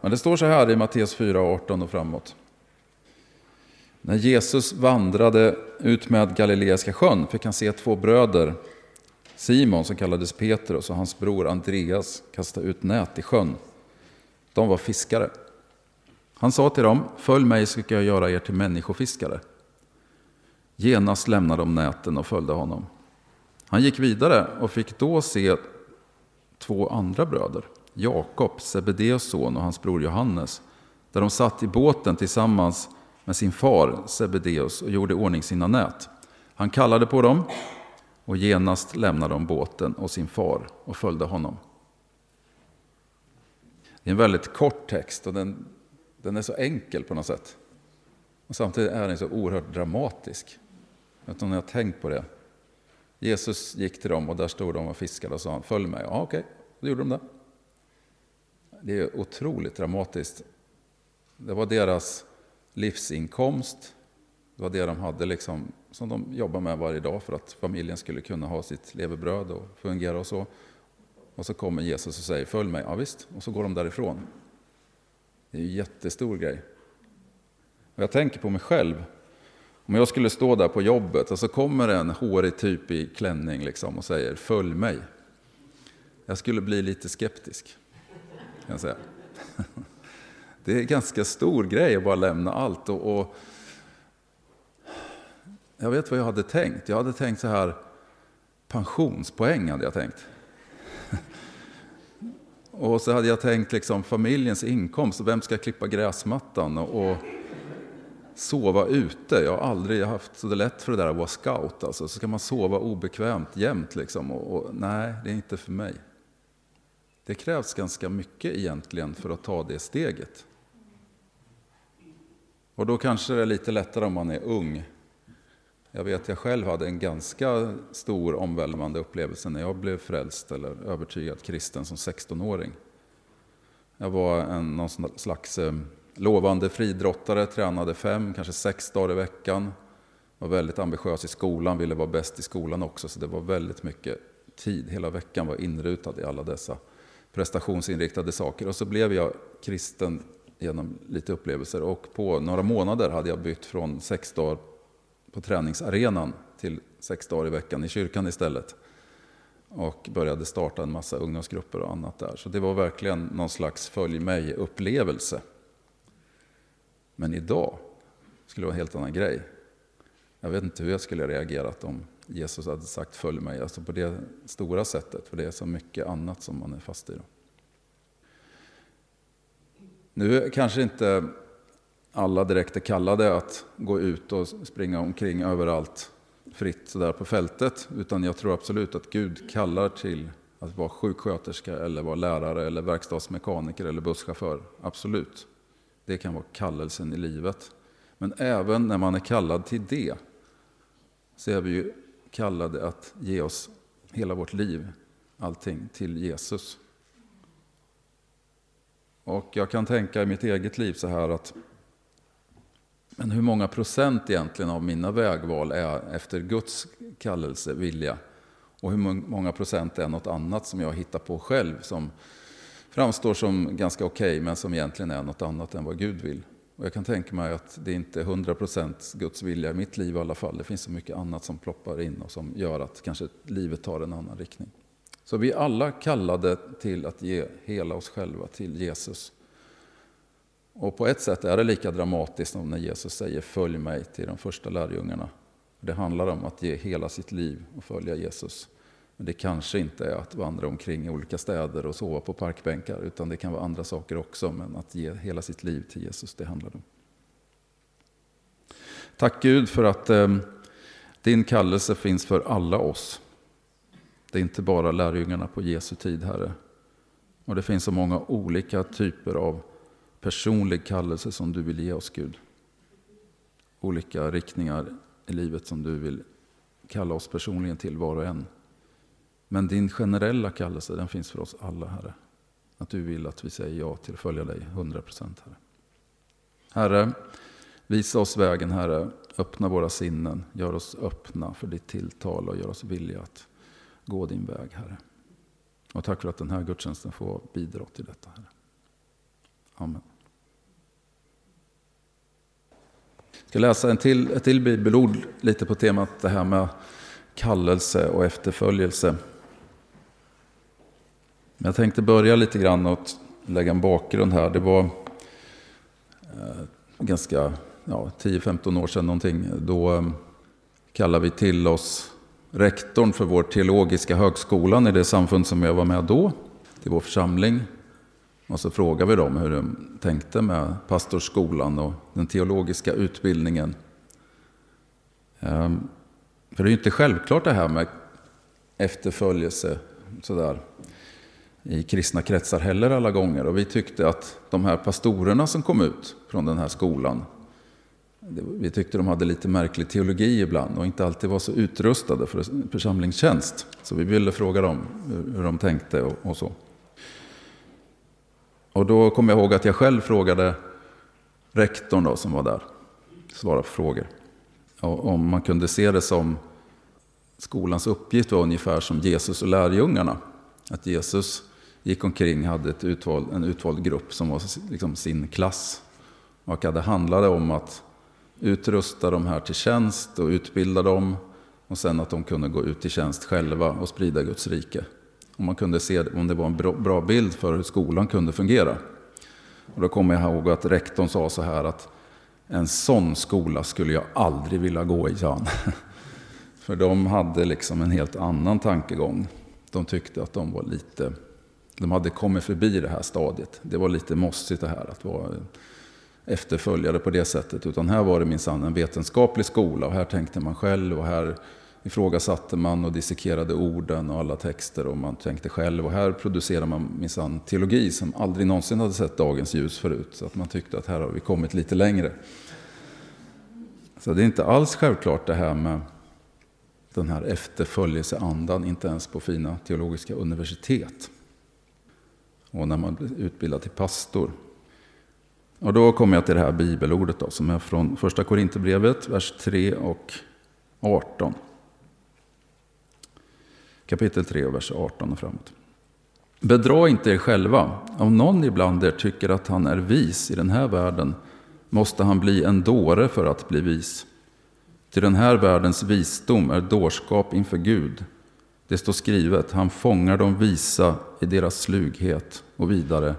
Men det står så här i Matteus 4, 18 och framåt. När Jesus vandrade ut med Galileiska sjön fick han se två bröder, Simon som kallades Petrus och hans bror Andreas kasta ut nät i sjön. De var fiskare. Han sa till dem, följ mig så ska jag göra er till människofiskare. Genast lämnade de näten och följde honom. Han gick vidare och fick då se två andra bröder, Jakob, Sebedeus son och hans bror Johannes, där de satt i båten tillsammans med sin far Sebedeus och gjorde ordning sina nät. Han kallade på dem och genast lämnade de båten och sin far och följde honom. Det är en väldigt kort text och den, den är så enkel på något sätt. Och samtidigt är den så oerhört dramatisk. Jag vet inte om ni har tänkt på det. Jesus gick till dem och där stod de och fiskade och sa följ mig. Ja, okej, då gjorde de det. Det är otroligt dramatiskt. Det var deras livsinkomst. Det var det de hade liksom, som de jobbade med varje dag för att familjen skulle kunna ha sitt levebröd och fungera och så. Och så kommer Jesus och säger följ mig. Ja, visst. Och så går de därifrån. Det är en jättestor grej. Och jag tänker på mig själv. Om jag skulle stå där på jobbet och så kommer en hårig typ i klänning liksom och säger följ mig. Jag skulle bli lite skeptisk. Kan jag säga. Det är en ganska stor grej att bara lämna allt. Och, och, jag vet vad jag hade tänkt. Jag hade tänkt så här, pensionspoäng hade jag tänkt. Och så hade jag tänkt liksom familjens inkomst, och vem ska klippa gräsmattan? Och, och sova ute. Jag har aldrig haft så lätt för det där att vara scout. Alltså. Så ska man sova obekvämt jämt. Liksom. Och, och, nej, det är inte för mig. Det krävs ganska mycket egentligen för att ta det steget. Och då kanske det är lite lättare om man är ung. Jag vet, jag själv hade en ganska stor omvälvande upplevelse när jag blev frälst eller övertygad kristen som 16-åring. Jag var en, någon slags eh, lovande fridrottare, tränade fem, kanske sex dagar i veckan. Var väldigt ambitiös i skolan, ville vara bäst i skolan också, så det var väldigt mycket tid. Hela veckan var inrutad i alla dessa prestationsinriktade saker. Och så blev jag kristen genom lite upplevelser och på några månader hade jag bytt från sex dagar på träningsarenan till sex dagar i veckan i kyrkan istället. Och började starta en massa ungdomsgrupper och annat där. Så det var verkligen någon slags följ mig-upplevelse. Men idag skulle det vara en helt annan grej. Jag vet inte hur jag skulle reagerat om Jesus hade sagt följ mig. Alltså på det stora sättet, för det är så mycket annat som man är fast i. Då. Nu kanske inte alla direkt är kallade att gå ut och springa omkring överallt fritt sådär på fältet. Utan jag tror absolut att Gud kallar till att vara sjuksköterska eller vara lärare eller verkstadsmekaniker eller busschaufför. Absolut. Det kan vara kallelsen i livet. Men även när man är kallad till det så är vi ju kallade att ge oss hela vårt liv, allting, till Jesus. Och jag kan tänka i mitt eget liv så här att men hur många procent egentligen av mina vägval är efter Guds kallelse, vilja? Och hur många procent är något annat som jag hittar på själv som framstår som ganska okej okay, men som egentligen är något annat än vad Gud vill? Och jag kan tänka mig att det inte är 100% Guds vilja i mitt liv i alla fall. Det finns så mycket annat som ploppar in och som gör att kanske livet tar en annan riktning. Så vi är alla kallade till att ge hela oss själva till Jesus. Och på ett sätt är det lika dramatiskt som när Jesus säger följ mig till de första lärjungarna. Det handlar om att ge hela sitt liv och följa Jesus. Men det kanske inte är att vandra omkring i olika städer och sova på parkbänkar, utan det kan vara andra saker också. Men att ge hela sitt liv till Jesus, det handlar det om. Tack Gud för att eh, din kallelse finns för alla oss. Det är inte bara lärjungarna på Jesu tid, Herre. Och det finns så många olika typer av personlig kallelse som du vill ge oss, Gud. Olika riktningar i livet som du vill kalla oss personligen till, var och en. Men din generella kallelse, den finns för oss alla, Herre. Att du vill att vi säger ja till att följa dig 100 procent, Herre. Herre, visa oss vägen, Herre. Öppna våra sinnen, gör oss öppna för ditt tilltal och gör oss villiga att gå din väg, Herre. Och tack för att den här gudstjänsten får bidra till detta, Herre. Amen. Jag ska läsa en till, ett till bibelord lite på temat det här med kallelse och efterföljelse. Jag tänkte börja lite grann och lägga en bakgrund här. Det var eh, ganska ja, 10-15 år sedan någonting. Då eh, kallade vi till oss rektorn för vår teologiska högskolan i det samfund som jag var med då, till vår församling. Och så frågade vi dem hur de tänkte med pastorsskolan och den teologiska utbildningen. Ehm, för det är ju inte självklart det här med efterföljelse sådär, i kristna kretsar heller alla gånger. Och vi tyckte att de här pastorerna som kom ut från den här skolan, vi tyckte de hade lite märklig teologi ibland och inte alltid var så utrustade för församlingstjänst. Så vi ville fråga dem hur de tänkte och, och så. Och då kom jag ihåg att jag själv frågade rektorn då, som var där, svara på frågor. Och om man kunde se det som skolans uppgift var ungefär som Jesus och lärjungarna. Att Jesus gick omkring hade ett utvald, en utvald grupp som var liksom sin klass. Och att det handlade om att utrusta de här till tjänst och utbilda dem. Och sen att de kunde gå ut i tjänst själva och sprida Guds rike. Om man kunde se om det var en bra bild för hur skolan kunde fungera. Och då kommer jag ihåg att rektorn sa så här att en sån skola skulle jag aldrig vilja gå i, Jan. För de hade liksom en helt annan tankegång. De tyckte att de var lite, de hade kommit förbi det här stadiet. Det var lite mossigt det här att vara efterföljare på det sättet. Utan här var det minsann en vetenskaplig skola och här tänkte man själv och här ifrågasatte man och dissekerade orden och alla texter och man tänkte själv. Och här producerar man minsann teologi som aldrig någonsin hade sett dagens ljus förut. Så att man tyckte att här har vi kommit lite längre. Så det är inte alls självklart det här med den här efterföljelseandan, inte ens på fina teologiska universitet. Och när man blir utbildad till pastor. Och då kommer jag till det här bibelordet då, som är från första Korinthierbrevet, vers 3 och 18 kapitel 3, vers 18 och framåt. Bedra inte er själva. Om någon ibland er tycker att han är vis i den här världen måste han bli en dåre för att bli vis. Till den här världens visdom är dårskap inför Gud. Det står skrivet, han fångar de visa i deras slughet och vidare.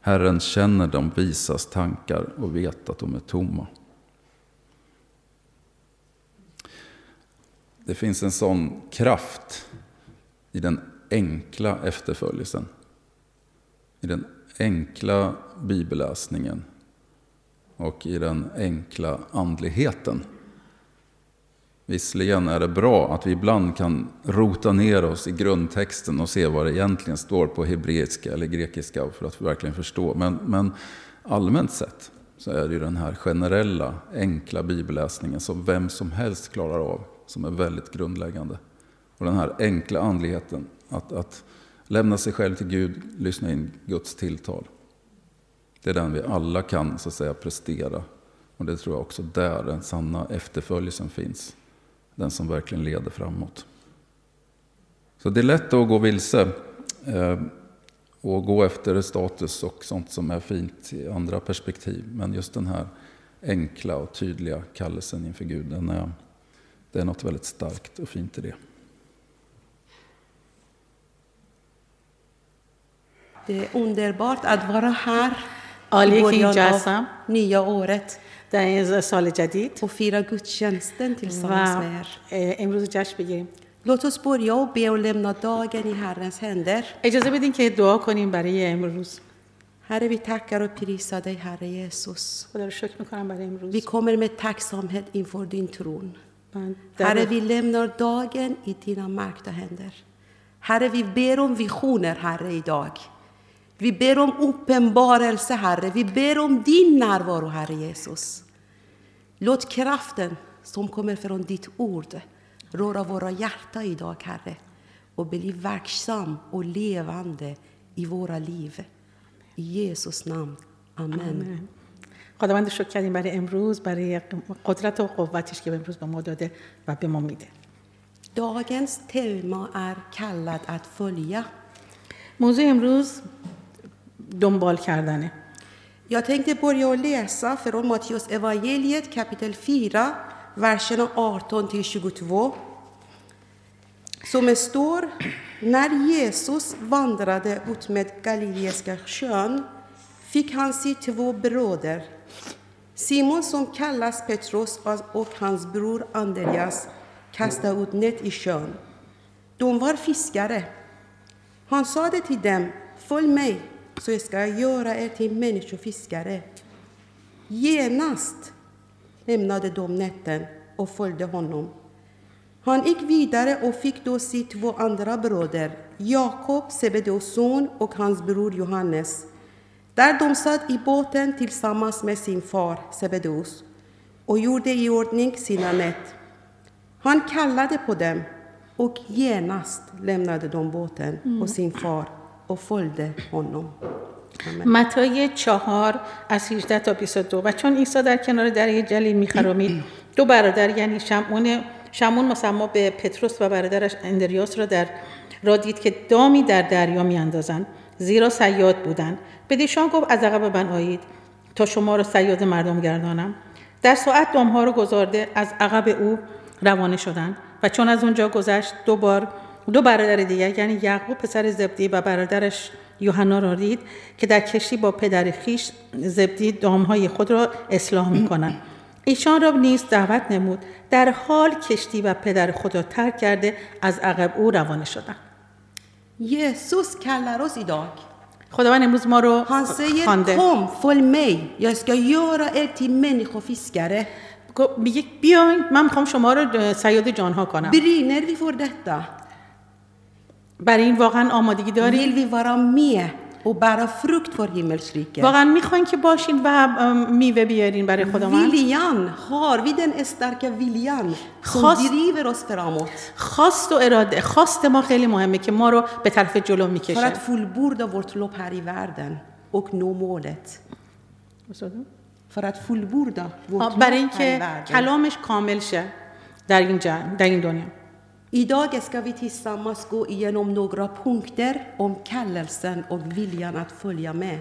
Herren känner de visas tankar och vet att de är tomma. Det finns en sån kraft i den enkla efterföljelsen. I den enkla bibelläsningen och i den enkla andligheten. Visserligen är det bra att vi ibland kan rota ner oss i grundtexten och se vad det egentligen står på hebreiska eller grekiska för att verkligen förstå. Men, men allmänt sett så är det ju den här generella, enkla bibelläsningen som vem som helst klarar av, som är väldigt grundläggande. Och den här enkla andligheten, att, att lämna sig själv till Gud, lyssna in Guds tilltal. Det är den vi alla kan så att säga prestera. Och det tror jag också där den sanna efterföljelsen finns den som verkligen leder framåt. Så det är lätt att gå vilse eh, och gå efter status och sånt som är fint i andra perspektiv. Men just den här enkla och tydliga kallelsen inför Gud, den är, det är något väldigt starkt och fint i det. Det är underbart att vara här i början nya året. در این سال جدید och fira gudstjänsten و tillsammans med er. اه، امروز جشن بگیریم Låt oss börja och be och lämna dagen i Herrens händer. اجازه بدین که دعا کنیم برای امروز Herre, vi tackar och prisar dig, Herre Jesus. خدا رو شکر میکنم برای امروز Vi kommer med tacksamhet inför din tron. من Herre, در vi lämnar dagen i dina märkta händer. Herre, vi ber om visioner, Herre, idag. Vi ber om uppenbarelse, Herre. Vi ber om din närvaro, Herre Jesus. Låt kraften som kommer från ditt ord röra våra hjärtan idag, Herre, och bli verksam och levande i våra liv. I Jesus namn. Amen. خداوند شکر کردیم برای امروز برای قدرت و قوتش که امروز به ما داده و به ما میده Dagens tema är kallad att följa. موضوع امروز دنبال کردنه Jag tänkte börja att läsa från Matteus evangeliet kapitel 4, verserna 18 till 22. Som det står, när Jesus vandrade ut med Galileiska sjön fick han se två bröder. Simon som kallas Petrus och hans bror Andreas kastade ut nät i sjön. De var fiskare. Han sade till dem, följ mig så jag ska göra er till människofiskare. Genast lämnade de nätten och följde honom. Han gick vidare och fick då se två andra bröder, Jakob, Sebedeus son, och hans bror Johannes. Där de satt i båten tillsammans med sin far Sebedeus och gjorde i ordning sina nät. Han kallade på dem och genast lämnade de båten och sin far honom. Amen. متای چهار از 18 تا 22 و چون عیسی در کنار دره جلیل میخرامید دو برادر یعنی شمعون شمعون مسما به پتروس و برادرش اندریاس را در را دید که دامی در دریا میاندازند زیرا سیاد بودند به دیشان گفت از عقب من آیید تا شما را سیاد مردم گردانم در ساعت دامها را گذارده از عقب او روانه شدند و چون از اونجا گذشت دو بار دو برادر دیگر یعنی یعقوب پسر زبدی و برادرش یوحنا را دید که در کشتی با پدر خیش زبدی دامهای خود را اصلاح می‌کنند ایشان را نیز دعوت نمود در حال کشتی و پدر خود را ترک کرده از عقب او روانه شدند kallar oss idag. خداوند امروز ما رو خوانده kom, följ mig, jag ska göra er till människofiskare. گفت- میگه بیاین من می‌خوام شما رو سیاد جانها کنم Brinner vi för detta? برای این واقعا آمادگی دارید وی وارا میه و برا فروکت فور هیملسریکه واقعا می‌خواین که باشین و میوه بیارین برای خدا من ویلیان هار ویدن استر که ویلیان خواست خواست و اراده. خواست ما خیلی مهمه که ما رو به طرف جلو می‌کشه. فرات فول بورد و ورتلو پری وردن اوک نو مولت فرات فول بورد برای اینکه کلامش کامل شه در این جن در این دنیا. Idag ska vi tillsammans gå igenom några punkter om kallelsen och viljan att följa med.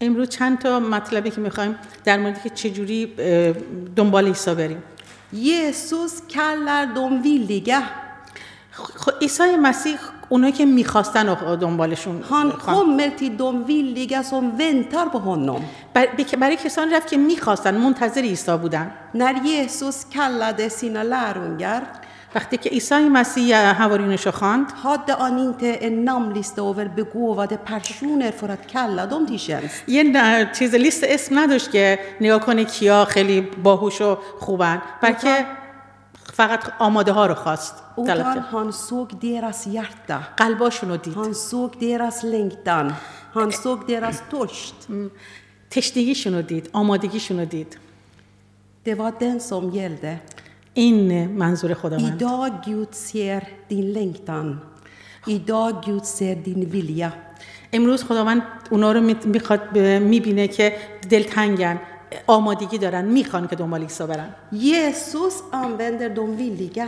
امروز چند تا مطلبی که می‌خوایم در مورد که چجوری دنبال عیسی بریم Jesus kallar de villiga. خب عیسی مسیح اونایی که می‌خواستن دنبالشون Han kommer till de villiga som väntar på honom. برای کسانی رفت که می‌خواستن منتظر عیسی بودن När Jesus kallade sina lärjungar وقتی که عیسی مسیح حوارینشو خواند هاد آنینت انام لیست اوور به گوواد پرشونر فرات کلا دوم تیشنس یه چیز لیست اسم نداشت که نگاه کنه کیا خیلی باهوش و خوبن بلکه فقط آماده ها رو خواست. اوتان هان سوگ دیراس یارتا قلباشون رو دید. هان سوگ دیراس لنگتان. هان سوگ دیراس توشت تشتیگیشون رو دید آمادگیشون رو دید دوا دنسوم یلده. این منظور خداوند Idag Gud ser din längtan. Idag Gud ser din vilja. امروز خداوند اونا رو می- می‌خواد می‌بینه که دلتنگن آمادگی دارن می‌خوان که دنبال عیسی برن Jesus använder de villiga.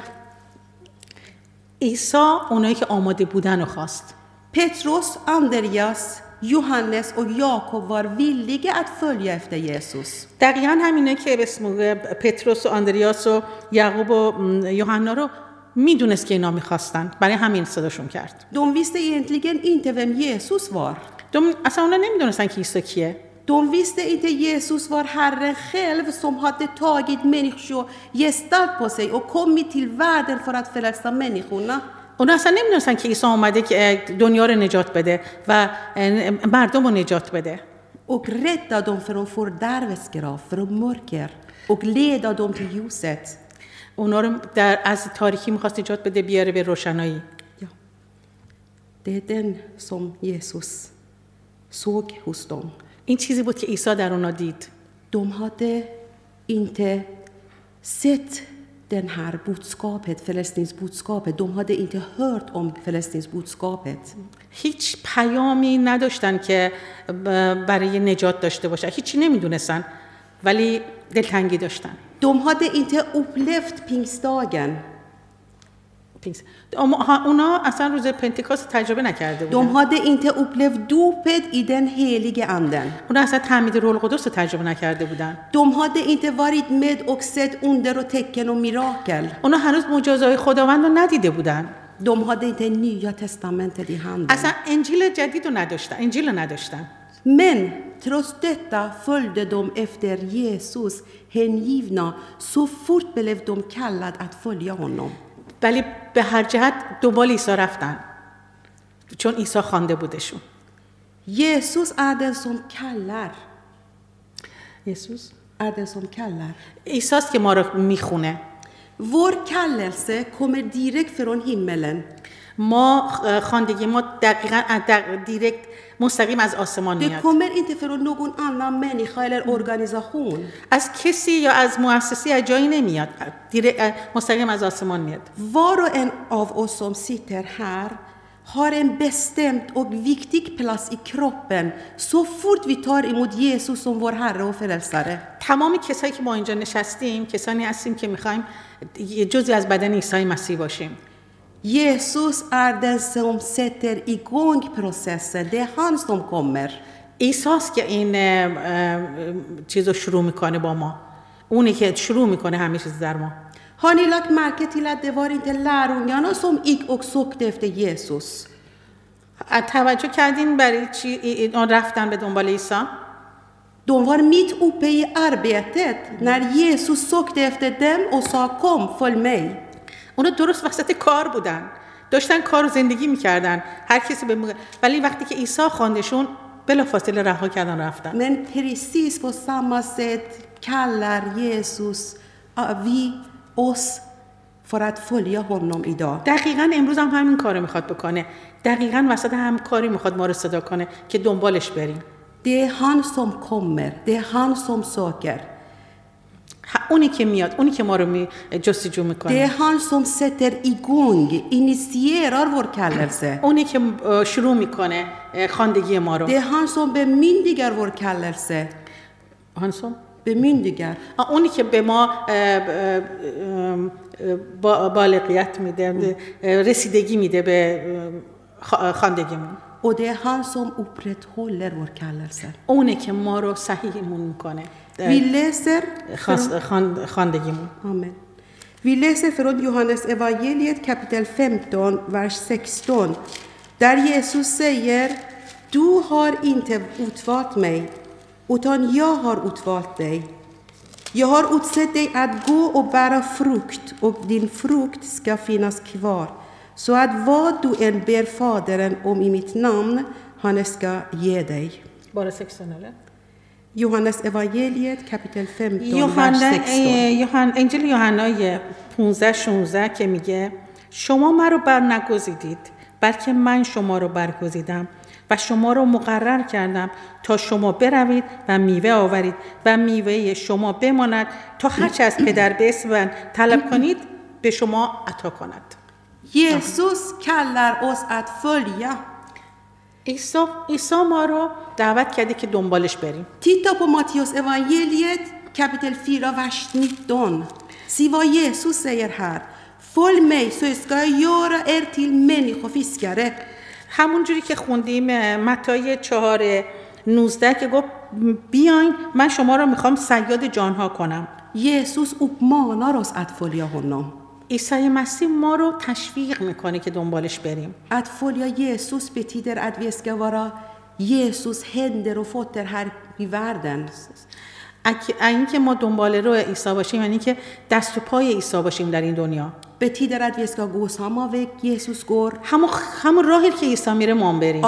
عیسی اونایی که آماده بودن رو خواست Petrus, Andreas, Johannes och Jakob var villiga att följa efter Jesus. دقیقا همینه که به اسم پتروس و آندریاس و یعقوب و یوحنا رو می‌دونست که اینا می‌خواستن برای همین صداشون کرد De visste egentligen inte vem Jesus var. دوم اصلا اونا نمی‌دونستن که عیسی کیه De visste inte Jesus var Herren själv som hade tagit människogestalt på sig och kommit till världen för att frälsa människorna. اونا اصلا نمی‌دونستن که عیسی آمده که دنیا رو نجات بده و مردم رو نجات بده Och rädda dem från fördärvets grav, från mörker och leda dem till ljuset. اونا رو در از تاریکی می‌خواست نجات بده بیاره به روشنایی Ja. Det är den som Jesus såg hos dem. این چیزی بود که عیسی در اونا دید De hade inte sett den här budskapet, förlossningsbudskapet. De hade inte hört om förlossningsbudskapet. هیچ پیامی نداشتن که برای نجات داشته باشن هیچی نمی‌دونستن ولی دلتنگی داشتن De hade inte upplevt pingstdagen. ها- اونا اصلا روز پنتیکاست تجربه نکرده De بودن hade inte upplevt dopet i den helige anden. اونا اصلا تعمید روح القدس رو تجربه نکرده بودن De hade inte varit med och sett under och tecken och mirakel. اونا هنوز معجزه‌های خداوند رو ندیده بودن De hade inte nya testamentet i handen. اصلا انجیل جدید رو نداشتن انجیل رو نداشتن Men trots detta följde de efter Jesus hängivna så fort blev de kallade att följa honom. ولی به هر جهت دنبال عیسی رفتن. چون عیسی خوانده بودشون. یسوس ادسون کلر. یسوس؟ ادسون کلر. عیسی که ما رو می‌خونه. ور کلرسه کومه دایرکت فرون هیملن ما خواندگی ما دقیقا دیرکت مستقیم از آسمان میاد kommer inte från någon annan människa eller organisation. از کسی یا از مؤسسی از جایی نمیاد مستقیم از آسمان میاد Var och en av oss som sitter här har en bestämd och viktig plats i kroppen så fort vi tar emot Jesus som vår Herre och Frälsare. تمام کسایی که ما اینجا نشستیم کسانی هستیم که می‌خوایم جزی از بدن عیسی مسیح باشیم Jesus är den som sätter igång processen. Det är han som kommer. عیساست که این چیز رو شروع می‌کنه با ما اونی که شروع می‌کنه همه چیز در ما Har ni lagt märke till att det var inte lärjungarna som gick och sökte efter Jesus? توجه کردین برای چی اینا رفتن به دنبال عیسی De var mitt uppe i arbetet när Jesus sökte efter dem och sa kom, följ mig. اونا درست وسط کار بودن. داشتن کار و زندگی می‌کردن. هر کسی به موقع ولی وقتی که عیسی خواندشون بلافاصله رها کردن رفتن. Men precis på samma sätt kallar Jesus ja, vi oss för att följa honom idag. دقیقا امروز هم همین کارو می‌خواد بکنه. دقیقا وسط هم کاری می‌خواد ما رو صدا کنه که دنبالش بریم. Det är han som kommer, det är han som söker. اونی که میاد اونی که ما رو می جستجو می‌کنه han som sätter igång, initierar vår kallelse. اونی که شروع می‌کنه خواندگی ما رو Det är han som bemyndigar vår kallelse. هانسون Bemyndigar. آه، اونی که به ما بالغیت میده رسیدگی میده به خواندگیمون Och det är han som upprätthåller vår kallelse. اونه که ما رو صحیحمون می‌کنه Vi läser... Från, amen. Vi läser från Johannes evangeliet kapitel 15, vers 16. Där Jesus säger Du har inte utvalt mig, utan jag har utvalt dig. Jag har utsett dig att gå och bära frukt, och din frukt ska finnas kvar, så att vad du än ber Fadern om i mitt namn, han ska ge dig. Bara 16, eller? Evangeliet kapitel 15, vers یوحنا 16. اه، یوحنا انجیل یوحنای 15 16 که میگه شما مرا بر نگزیدید بلکه من شما رو برگزیدم و شما رو مقرر کردم تا شما بروید و میوه آورید و میوه شما بماند تا هرچه از پدر به اسم من طلب کنید به شما عطا کند Jesus kallar oss att följa. عیسی ما را دعوت کرده که دنبالش بریم. تیتا پو ماتیوس اوانیلیت کپیتل فیرا وشتنی دون سیوا یسوس سیر هر. فول می سو اسکای یورا ارتیل منی خفیس کره. همون جوری که خوندیم متای چهار نوزده که گفت بیاین من شما را می‌خوام سیاد جانها کنم. یسوس اپمانا راست اتفالیا هنم. عیسی مسیح ما رو تشویق می‌کنه که دنبالش بریم. att vi ska vara Jesus händer och fötter här i världen. اگه- اینکه ما دنبال رو عیسی باشیم یعنی که دست و پای عیسی باشیم در این دنیا. Betyder att vi ska gå samma väg Jesus går, همون همون راهی که عیسی میره ما هم بریم.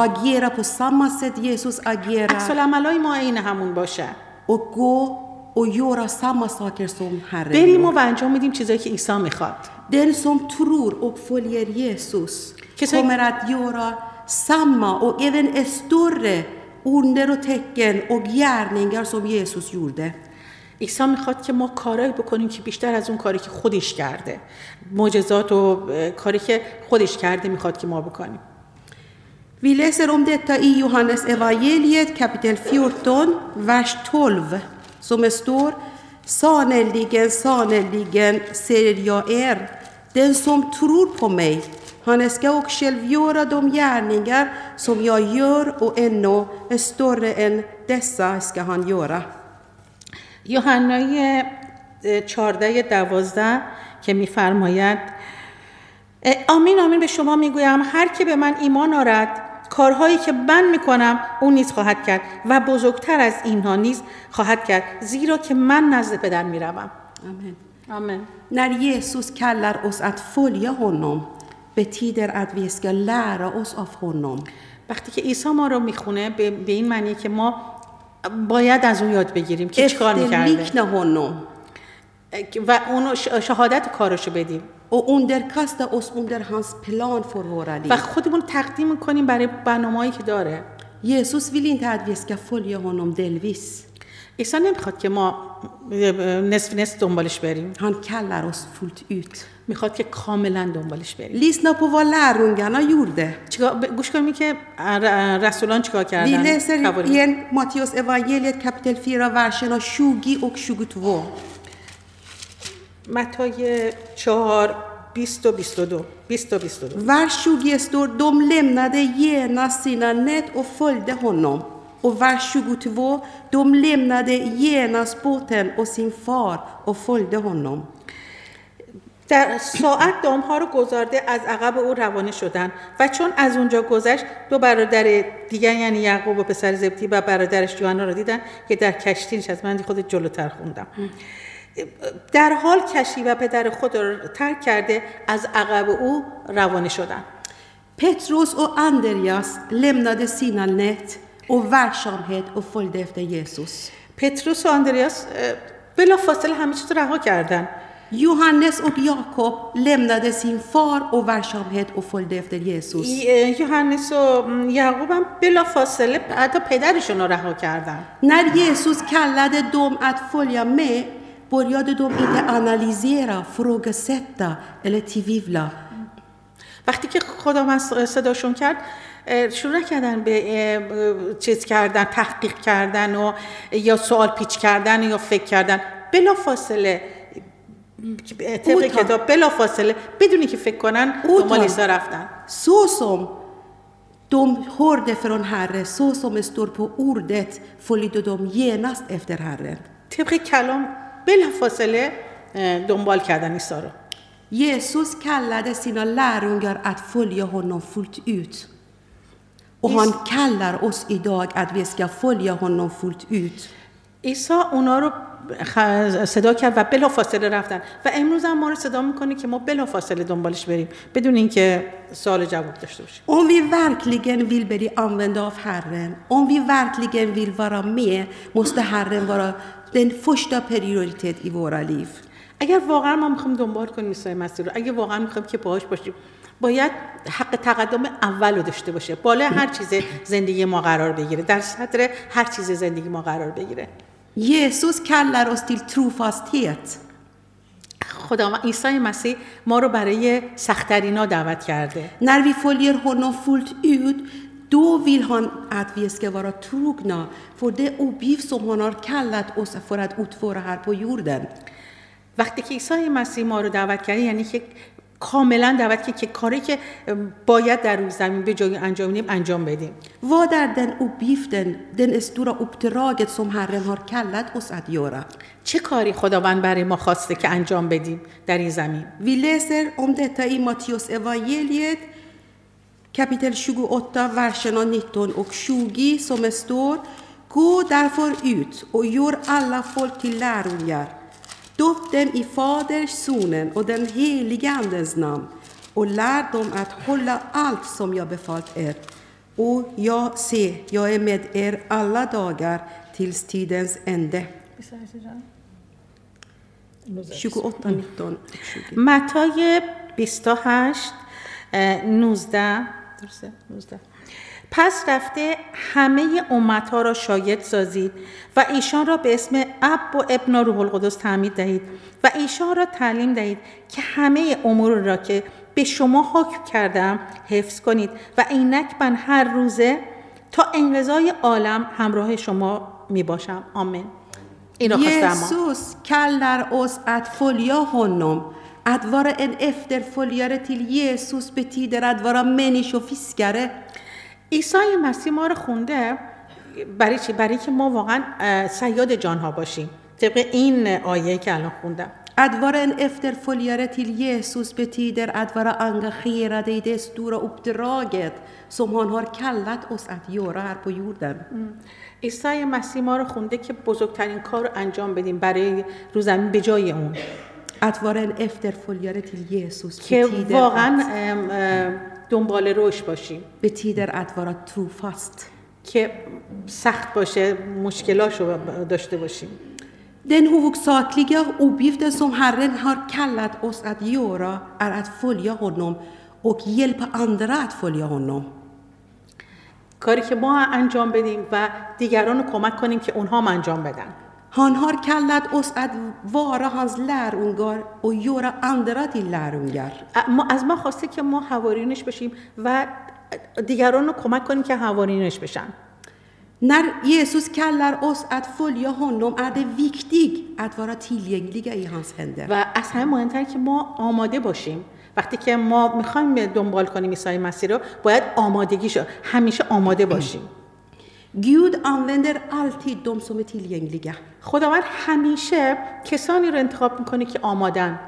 samma sätt Jesus agerar. عکس العملای ما عین همون باشه. och gå و یورا سما ساکر سوم هر بریم و انجام میدیم چیزایی که عیسی می‌خواد. در سوم ترور و فولیر یسوس. کومرت یورا سما و ایون استور اوندر و تکن و گیرنگر سوم یسوس یورده. ایسا می‌خواد که ما کارایی بکنیم که بیشتر از اون کاری که خودش کرده. معجزات و کاری که خودش کرده می‌خواد که ما بکنیم. Vi läser om detta i Johannes evangeliet kapitel 14, vers som det står Sannerligen, sannerligen säger jag er, Den som tror på mig, han ska också själv göra de gärningar som jag gör och ännu större än dessa ska han göra. یوحنای اه، 14 دوازده که میفرماید آمین آمین به شما می‌گویم هر که به من ایمان آرد کارهایی که من می‌کنم او نیز خواهد کرد و بزرگتر از اینها نیز خواهد کرد زیرا که من نزد پدر می‌روم. Amen. آمین. När Jesus kallar oss att följa honom betyder att vi ska lära oss av honom. وقتی که عیسی ما رو می‌خونه به, به این معنی که ما باید از اون یاد بگیریم که چیکار می‌کرده. honom و اونو شهادت کارشو بدیم. و اون در کاست اوس اون در هانس پلان فور هورا و خودمون تقدیم می‌کنیم برای برنامه‌ای که داره. یسوس ویل این تاد وی اسکا فولیا هونم دلویس. ایسا نمی‌خواد که ما نصف نصف دنبالش بریم. هان کل راست فولت اوت می‌خواد که کاملا دنبالش بریم. لیس نا پو والا رونگانا یورده. گوش کنیم که رسولان چیکار کردن؟ وی لسر این ماتیوس اوانگیلیت کپیتل فیرا ورشنا شوگی اوک شوگوت و متی 4 20 و 22 20 و 22 Vers 20 står de lämnade genast sina nät och följde honom. Och vers 22, de lämnade genast båten och sin far och följde honom. در ساعت دامها رو گذارده از عقب او روانه شدن. و چون از اونجا گذشت دو برادر دیگر یعنی یعقوب و پسر زبدی و برادرش یوحنا رو دیدن که در کشتی نشست من خود جلوتر خوندم. در حال کشی و پدر خود را ترک کرده از عقب او روانه شدند. Petrus och Andreas lämnade sina nät och verksamhet och följde efter Jesus. پتروس و اندریاس بلا فاصله همه چیز رها کردن. Johannes och Jakob lämnade sin far och verksamhet och följde efter Jesus. یوهانس و یعقوب هم بلا فاصله حتی پدرشون رها کردن. När Jesus kallade dem att följa mig började de inte analysera, ifrågasätta eller tvivla. وقتی که خدا من صداشون کرد شروع نکردن به چیز کردن تحقیق کردن و یا سوال پیچ کردن یا فکر کردن بلا فاصله طبق. کتاب بلا فاصله بدونی که فکر کنن. دنبال عیسی رفتن de hörde från Herren, så som det står på ordet, följde de genast efter Herren. طبق کلام بلا فاصله اه، دنبال کردن عیسی رو Jesus kallade sina lärjungar att följa honom fullt ut. Och han kallar oss idag att vi ska följa honom fullt ut. عیسی اونا رو خ- صدا کرد و بلا فاصله رفتن. و امروز هم ما رو صدا می‌کنه که ما بلا فاصله دنبالش بریم. بدون اینکه سوال و جواب داشته باشیم. Om vi verkligen vill bli använda av Herren, om vi verkligen vill vara med, måste Herren vara den första prioritet i våra liv. اگر واقعا ما می‌خوایم دنبال کنیم عیسی مسیح رو اگر واقعا می‌خوایم که باهاش باشیم باید حق تقدم اول رو داشته باشه. بالا هر چیز زندگی ما قرار بگیره. در صدر هر چیز زندگی ما قرار بگیره. Jesus kallar oss till trofasthet. خدا عیسی مسیح ما رو برای سختترینا دعوت کرده När vi följer honom fullt ut, då vill han att vi ska vara trogna för det uppgift som han har kallat oss för att utföra här på jorden. وقتی که عیسی مسیح ما رو دعوت کرده یعنی که کاملا دعوت که که کاری که باید در روز زمین به جای انجام نیم انجام بدیم. و در دن او بیفتن دن استورا ابتراعت سوم هر نهار کلاد از آدیارا. چه کاری خداوند برای ما خواسته که انجام بدیم در این زمین؟ وی لسر ام دتا ای ماتیوس اوایلیت کپیتل شگو اتا ورشنا نیتون او شوگی سوم استور کو در فر ایت او یور آلا فول تیلارویار. Döp dem i Faderns, Sonen och den helige Andens namn och lär dem att hålla allt som jag befallt er. Och jag se, jag är med er alla dagar tills tidens ände. 28, 19 och 20. متای 28 اه، 19 درسته 19 پس رفته همه امتها را شاید سازید و ایشان را به اسم اب و ابن و روح القدس تعمید دهید و ایشان را تعلیم دهید که همه امور را که به شما حکم کردم حفظ کنید و اینک من هر روزه تا انقضای عالم همراه شما می باشم آمین این را خواستم ما. Jesus kallar oss att följa honom, Att vara en efterföljare till Jesus betyder att vara människofiskare. عیسی مسیح ما رو خونده برای چی؟ برای که ما واقعا سیاد جانها باشیم. طبق این آیه که الان خونده. ادوار ان افتر فولیاره تیل یسوس به تیدر ادوار انگ خیره دیده دورا اپدراگت سمان هار کلت از ادیورا هر با یوردن. ایسای مسیح ما رو خونده که بزرگترین کار رو انجام بدیم برای روزم به جای اون. ادوار ان افتر فولیاره تیل یسوس که واقعا دونبال رشد باشیم. به تی در ادوارات تو فاست که سخت باشه مشکلاشو داشته باشیم. دن هووک ساتلیگا اوبیو در سوم هرن هار کلات اوس ات یورا ار ات فولیا گونوم اوک یلپ اندرا ات فولیا هونوم کاری که ما انجام بدیم و دیگران رو کمک کنیم که اونها هم انجام بدن. Han har kallat oss att vara hans lärjungar och göra andra till lärjungar. از ما خواسته که ما حوارینش بشیم و دیگران رو کمک کنیم که حوارینش بشن När Jesus kallar oss att följa honom är det viktigt att vara tillgängliga i hans händer. و از همه مهمتر که ما آماده باشیم وقتی که ما می‌خوایم دنبال کنیم عیسی مسیح رو باید آمادگیشو همیشه آماده باشیم Gud använder alltid de som är tillgängliga. خداوند همیشه کسانی رو انتخاب می‌کنه که آمادن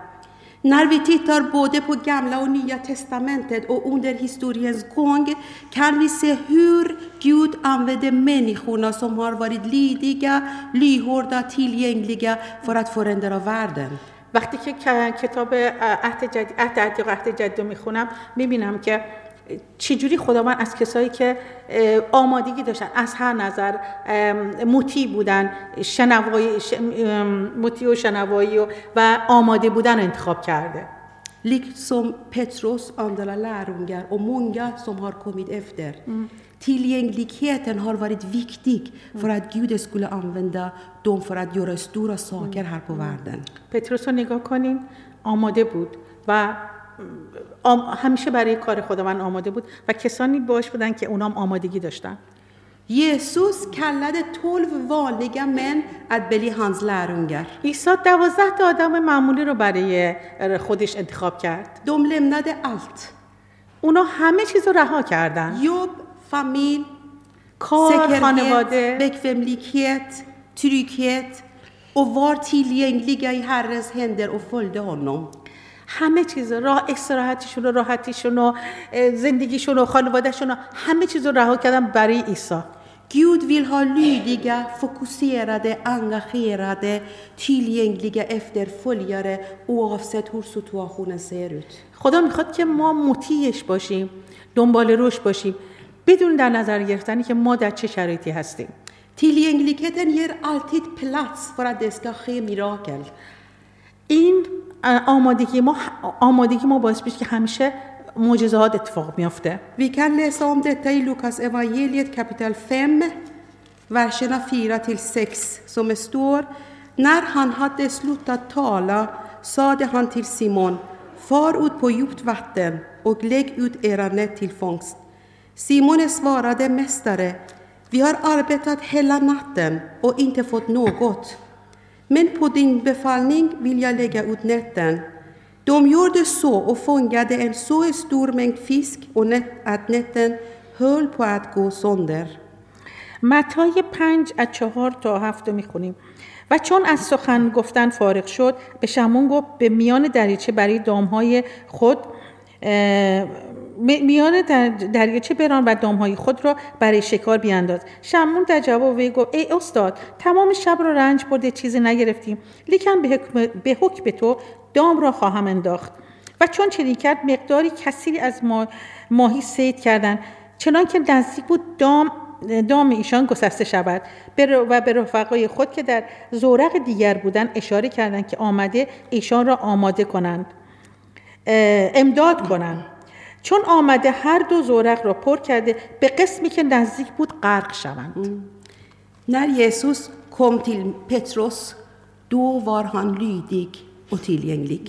När vi tittar både på gamla och nya testamentet och under historiens gång kan vi se hur Gud använder människorna som har varit lydiga, lyhörda, tillgängliga för att förändra världen. وقتی که کتاب عهد عتیق و عهد جدید رو می‌خونم می‌بینم که چجوری خدا من از کسایی که آمادگی داشتن از هر نظر مطیع بودن شنوایی ش... مطیع و شنوایی و, و آماده بودن انتخاب کرده. Liksom Petrus, andra lärjungar, och många som har kommit efter, tillgängligheten har varit viktig för att Gud skulle använda dem för att göra stora saker här på jorden پتروس رو نگاه کنین آماده بود و همیشه برای کار خداوند آماده بود و کسانی باش بودن که اونام آمادگی داشتن. یسوس کلد طول و من اد بلی هانز لرونگر. ایسا دوازده تا آدم معمولی رو برای خودش انتخاب کرد. دوم لمند الت. اونا همه چیز رها کردن. یوب، فامیل، کار، خانواده. بکفملیکیت، تریکیت و وار تیلینگ لیگای هر هندر و فلده هنم همه چیز راه استراحتشون و راحتیشون و زندگیشون و خانوادهشون و همه چیز رو رها کردن برای عیسی Gud vill ha lydiga, fokuserade, engagerade, tillgängliga efterföljare oavsett hur situationen ser ut. خدا می‌خواد که ما مطیعش باشیم دنبال روش باشیم بدون در نظر گرفتنی که ما در چه شرایطی هستیم Tillgängligheten ger alltid plats för att det ska ske mirakel. این آمادگی ما آمادگی ما باعث میشه که همیشه معجزات اتفاق میافته Vi kan läsa om detta i Lukas evangeliet kapitel 5, verserna 4 till 6, som det står När han hade slutat tala sade han till Simon Far ut på djupt vatten och lägg ut era nät till fångst. Simon svarade Mästare, vi har arbetat hela natten och inte fått något. Men på din befallning vill jag lägga ut näten. De gjorde så och fångade en så stor mängd fisk och nät, att näten höll på att gå sönder. متای پنج از چهار تا هفت رو می‌خونیم و چون از سخن گفتن فارغ شد به شمون گفت به میان دریچه برای دامهای خود میان در- دریاچه بران و دامهای خود را برای شکار بیانداز. شمون در جواب وی گفت ای استاد تمام شب را رنج برده چیزی نگرفتیم. لیکن به حکم, به حکم تو دام را خواهم انداخت. و چون چنین کرد مقداری کثیری از ما ماهی سید کردند. چنان که نزدیک بود دام دام ایشان گسسته شود. و به رفقای خود که در زورق دیگر بودند اشاره کردند که آمده ایشان را آماده کنند. امداد کنند. چون آمده هر دو زورق را پر کرده به قسمی که نزدیک بود غرق شوند. till Petrus, då var han lydig och tillgänglig.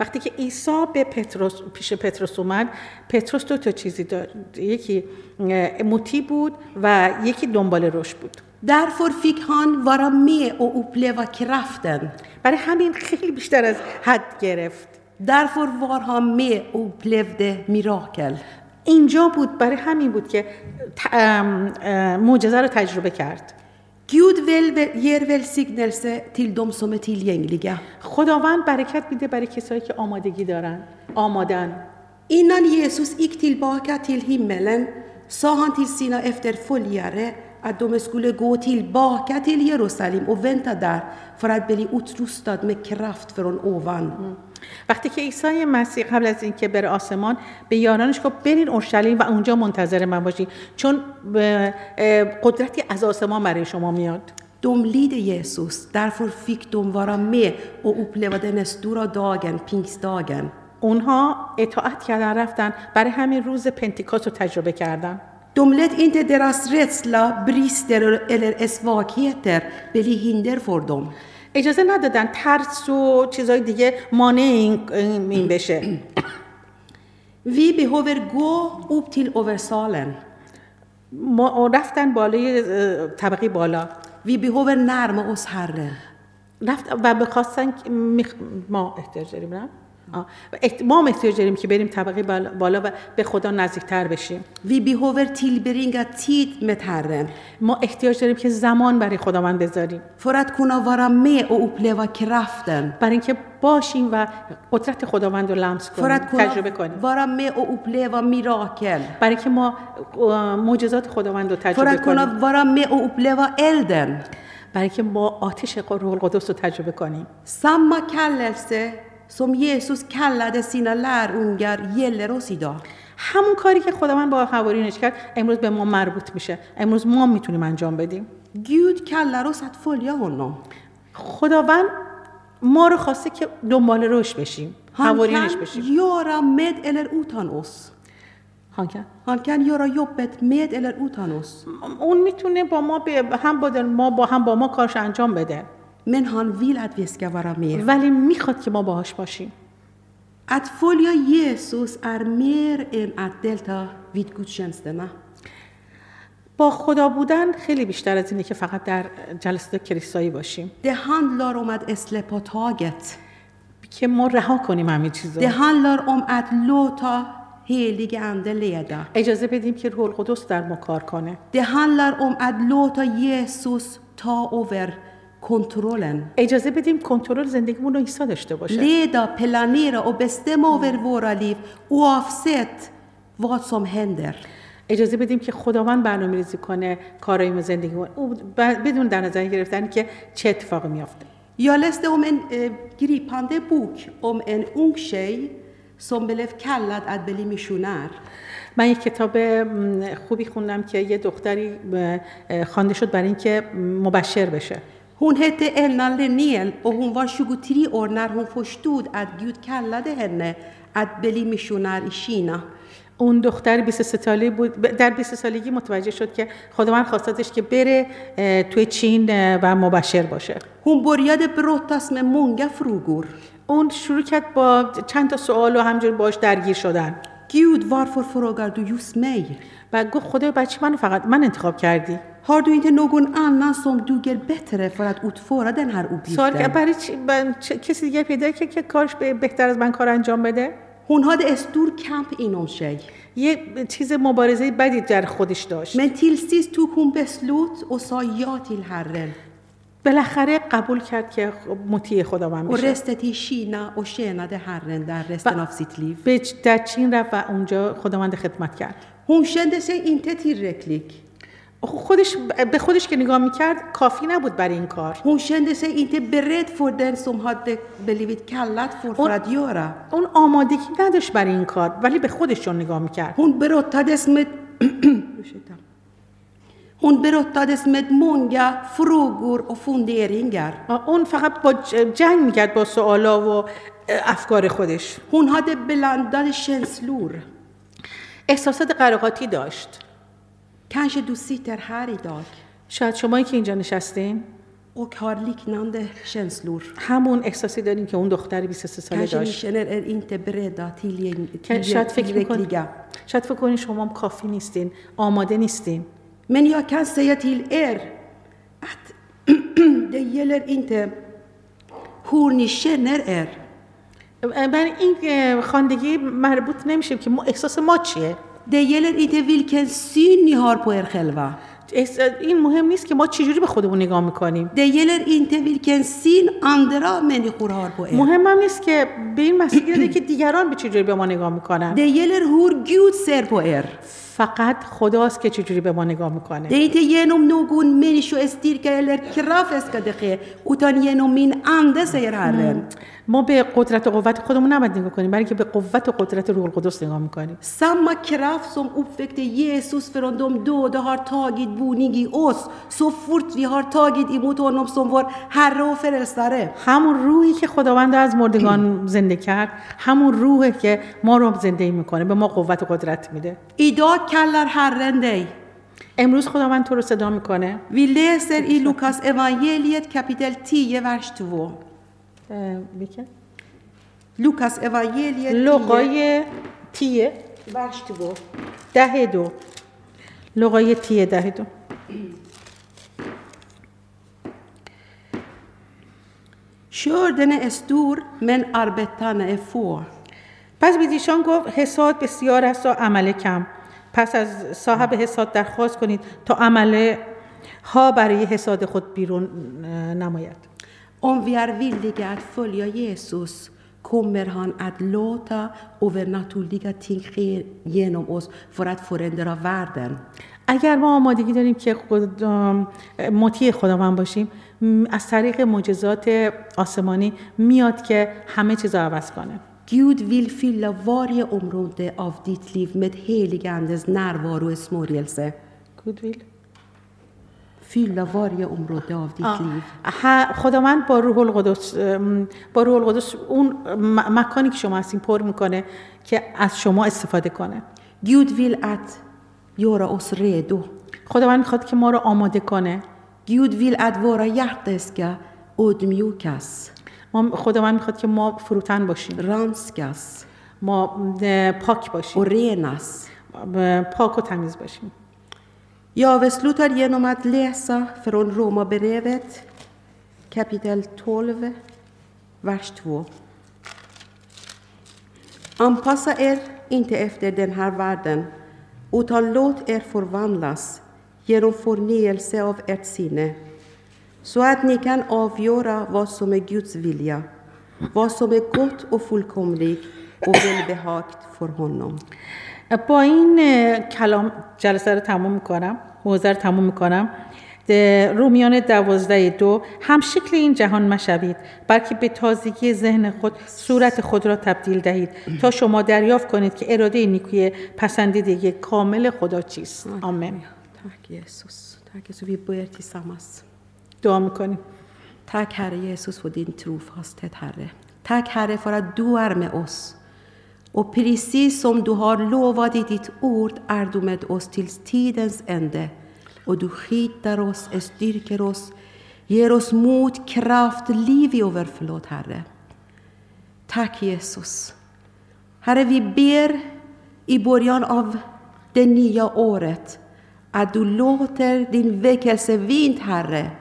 وقتی که عیسی به پتروس پیش پتروس اومد پتروس دو تا چیزی داشت یکی مطیع بود و یکی دنبال روش بود. Därför fick han vara med och uppleva kraften. برای همین خیلی بیشتر از حد گرفت. Därför var han med och upplevde mirakel. اینجا بود برای همین بود که معجزه رو تجربه کرد Gud ger välsignelse till de som är tillgängliga. خداوند برکت میده برای کسایی که آمادگی دارن آمادن Innan Jesus gick tillbaka till himmelen sa han till sina efterföljare att de skulle gå tillbaka till Jerusalem och vänta där för att bli utrustad med kraft från ovan. وقتی که عیسی مسیح قبل از اینکه بره آسمان به یارانش گفت برین اورشلیم و اونجا منتظر من باشین چون قدرتی از آسمان برای شما میاد De lydde Jesus, därför fick de vara med och uppleva den stora dagen, pingstdagen. اونها اطاعت کردن رفتن برای همین روز پنتیکاست رو تجربه کردن De lät inte deras rädsla, brister eller svagheter bli hinder för dem. اجازه ندادن ترس و چیزای دیگه مانع این, این بشه Vi behöver gå upp till översalen. ما رفتن بالای طبقه بالا Vi behöver närma oss Herren. رفت و بخواستن ما احتیاج داریم نه؟ و ما هم احتیاج داریم که بریم طبقه بالا- و به خدا نزدیکتر بشیم. Vi behöver tillbringa tid med Herren ما احتیاج داریم که زمان برای خداوند بذاریم. Att kunna vara med och uppleva kraften. برای اینکه باشیم و قدرت خداوند رو لمس کنیم تجربه کنیم. vara med och uppleva mirakel. برای اینکه ما معجزات خداوند رو تجربه att kunna کنیم. vara med och uppleva elden. برای اینکه ما آتش روح القدس رو تجربه کنیم. Samma kallelse som Jesus kallade sina lärjungar gäller oss idag. همون کاری که خداوند با حوارینش کرد امروز به ما مربوط میشه امروز ما می‌تونیم انجام بدیم Gud kallar oss att följa honom. خداوند ما رو خواسته که دنبال روش بشیم حوارینش بشیم göra med eller utan oss. ها که؟ Han kan göra jobbet med eller utan oss. اون می‌تونه با ما هم با ما با هم با ما کارش انجام بده Men han vill att vi ska vara med. ولی می‌خواد که ما باهاش باشیم Att följa Jesus är mer än att delta vid gudstjänsterna. با خدا بودن خیلی بیشتر از اینه که فقط در جلسات کلیسایی باشیم Det handlar om att släppa taget. که ما رها کنیم همین Det چیزا handlar om att låta helige ande leda. اجازه بدیم که روح القدس در ما کار کنه Det handlar om att låta Jesus ta över kontrollen. اجازه بدیم کنترل زندگیمون رو عیسی داشته باشه Leda, planera och bestämma över våra liv oavsett vad som händer. اجازه بدیم که خداوند برنامه ریزی کنه کارای زندگیمون او ب- بدون در نظر گرفتن که چه اتفاقی میافته Jag läste om en eh, gripande bok om en ung tjej som blev kallad att bli missionär. من یک کتاب خوبی خوندم که یه دختری خوانده شد برای اینکه مبشر بشه Hon hette Elna Lenel och hon var 23 år när hon förstod att Gud kallade henne att bli missionär i Kina. اون دختر 23 ساله بود در 20 سالگی متوجه شد که خداوند خواستش که بره توی چین و مبشر باشه Hon började brottas med många frågor. اون شروع کرد با چند تا سوال و همجور باش درگیر شدن Gud, varför frågar du just mig? و گفت خدای بچه منو فقط من انتخاب کردی Har du inte någon annan som duger bättre för att utföra den här uppgiften? برای چی- ب- چه- کسی دیگه پیدا که, که کارش به- بهتر از من کار انجام بده Hon hade en stor kamp inom sig. یه چیز مبارزه بدی در خودش داشت Men till sist tog hon beslut och sa ja till Herren بالاخره قبول کرد که خب مطیع خداوند och بشه reste till Kina och tjänade Herren där resten av sitt liv. به در چین رفت و اونجا خداوند خدمت کرد Hon kände sig inte tillräcklig. خودش به خودش که نگاه می‌کرد کافی نبود برای این کار Hon kände sig inte beredd för den som hade blivit kallad för, för att göra. اون آمادگی نداشت برای این کار ولی به خودش رو نگاه می‌کرد Hon brottades med, Ursäkta. Hon brottades med många frågor och funderingar. اون فقط با جنگ می‌کرد با سوالا و افکار خودش Hon hade blandade känslor. احساسات قراقاتی داشت Kanske du sitter här idag شاید شمایی که اینجا نشستین och har liknande känslor. همون احساسی دارین که اون دختر 23 ساله Kanske ni داشت känner er inte beredda, tillgäng- که شاید فکر می‌کنین tillräckliga. شاید فکر کنین شما هم کافی نیستین آماده نیستین Men jag kan säga till er att det gäller inte hur ni känner er. برای این اه، خواندگی مربوط نمیشه که ما احساس ما چیه ده یلر ایت ویلکن سی نیهار پویر خلوه این مهم نیست که ما چجوری به خودمون نگاه می‌کنیم. دیلر این تویل کن سین اندرا منی خورهار بوه مهم هم نیست که به این مسئله که دیگران به چجوری به ما نگاه می‌کنن. Det är hur Gud ser på oss فقط خداست که چجوری به ما نگاه می‌کنه. Det ej genom någon människas styrka eller kraft utan genom min Ande säger Herren. ما به قدرت و قوت خودمون نباید نگاه کنیم، برای که به قوت و قدرت روح القدس نگاه می‌کنیم. Samma kraft som uppväckte Jesus från de döda har tagit boning i oss så fort vi har tagit emot honom som Herre och Frälsare. همون روحی که خداوند از مردگان زنده کرد، همون روحی که ما رو زنده می‌کنه، به ما قوت و قدرت میده. ایدا kallar Herren dig. امروز خداوند تو رو صدا می‌کنه Vi läser i Lukas evangeliet kapitel 10, vers 2. Lukas evangeliet 10, لقای تیه vers 2. ده دو لقای تیه ده دو Skörden är stor, men arbetarna är få. پس به دیشان گفت حساد بسیار است و عمل کم پس از صاحب حساد درخواست کنید تا عمله ها برای حساد خود بیرون نماید. Om vi är villiga att följa Jesus kommer han att låta övernaturliga ting ske genom oss för att förändra världen. اگر ما آمادگی داریم که خود مطیع خداوند باشیم از طریق معجزات آسمانی میاد که همه چیز عوض کنه. Gud vill fylla varje område av ditt liv med helig Andes närvaro och smörjelse. گودویل Fylla varje område av ditt liv. ه- خداوند با روح القدس با روح القدس اون مکانی که شما هستین پر می‌کنه که از شما استفاده کنه Gud vill att göra oss redo. خداوند می‌خواد که ما رو آماده کنه Gud vill att våra hjärtan ska ödmjukas, ما خداوند میخواد که ما فروتن باشیم ranskas ما اه، پاک och باشیم renas. اه، پاک و تمیز باشیم Jag avslutar genom att läsa från Romarbrevet kapitel 12, vers 2. Anpassa er inte efter den här världen, utan låt er förvandlas genom förnyelse av ert sinne, så att ni kan avgöra vad som är Guds vilja, vad som är gott och fullkomligt och välbehagt för honom. با این کلام جلسه رو تموم می‌کنم موضوع رو تموم می‌کنم. رومیان دوازده دو هم شکل این جهان مشوید بلکه به تازگی ذهن خود صورت خود را تبدیل دهید. تا شما دریافت کنید که اراده نیکوی پسندیده کامل خدا چیست. آمین. Tack Jesus. Tack Jesus. Vi ber tillsammans. دعا میکنیم Tack Herre Jesus för din trofasthet Herre. Tack Herre för att du är med oss. Och precis som du har lovat i ditt ord är du med oss till tidens ände. Och du skyddar oss, styrker oss, ger oss mod, kraft, liv i överflöd Herre. Tack Jesus. Herre, vi ber i början av det nya året att du låter din väckelsevind, Herre,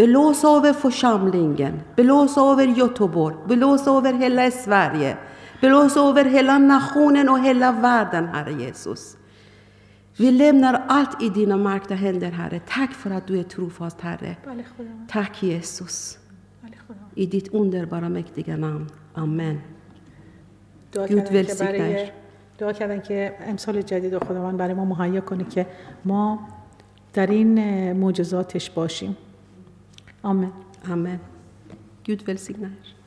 blåsa över församlingen, blåsa över Göteborg, blåsa över hela Sverige, blåsa över hela nationen och hela världen, Herre Jesus. Vi lämnar allt i dina märkta händer, Herre. Tack för att du är trofast, Herre. Tack Jesus. I ditt underbara mäktiga namn. Amen. برای داشت. دعا کردن که امسال جدید خداوند برای ما مهیا کنه که ما در این معجزاتش باشیم Amen. Amen. Gud välsigna er.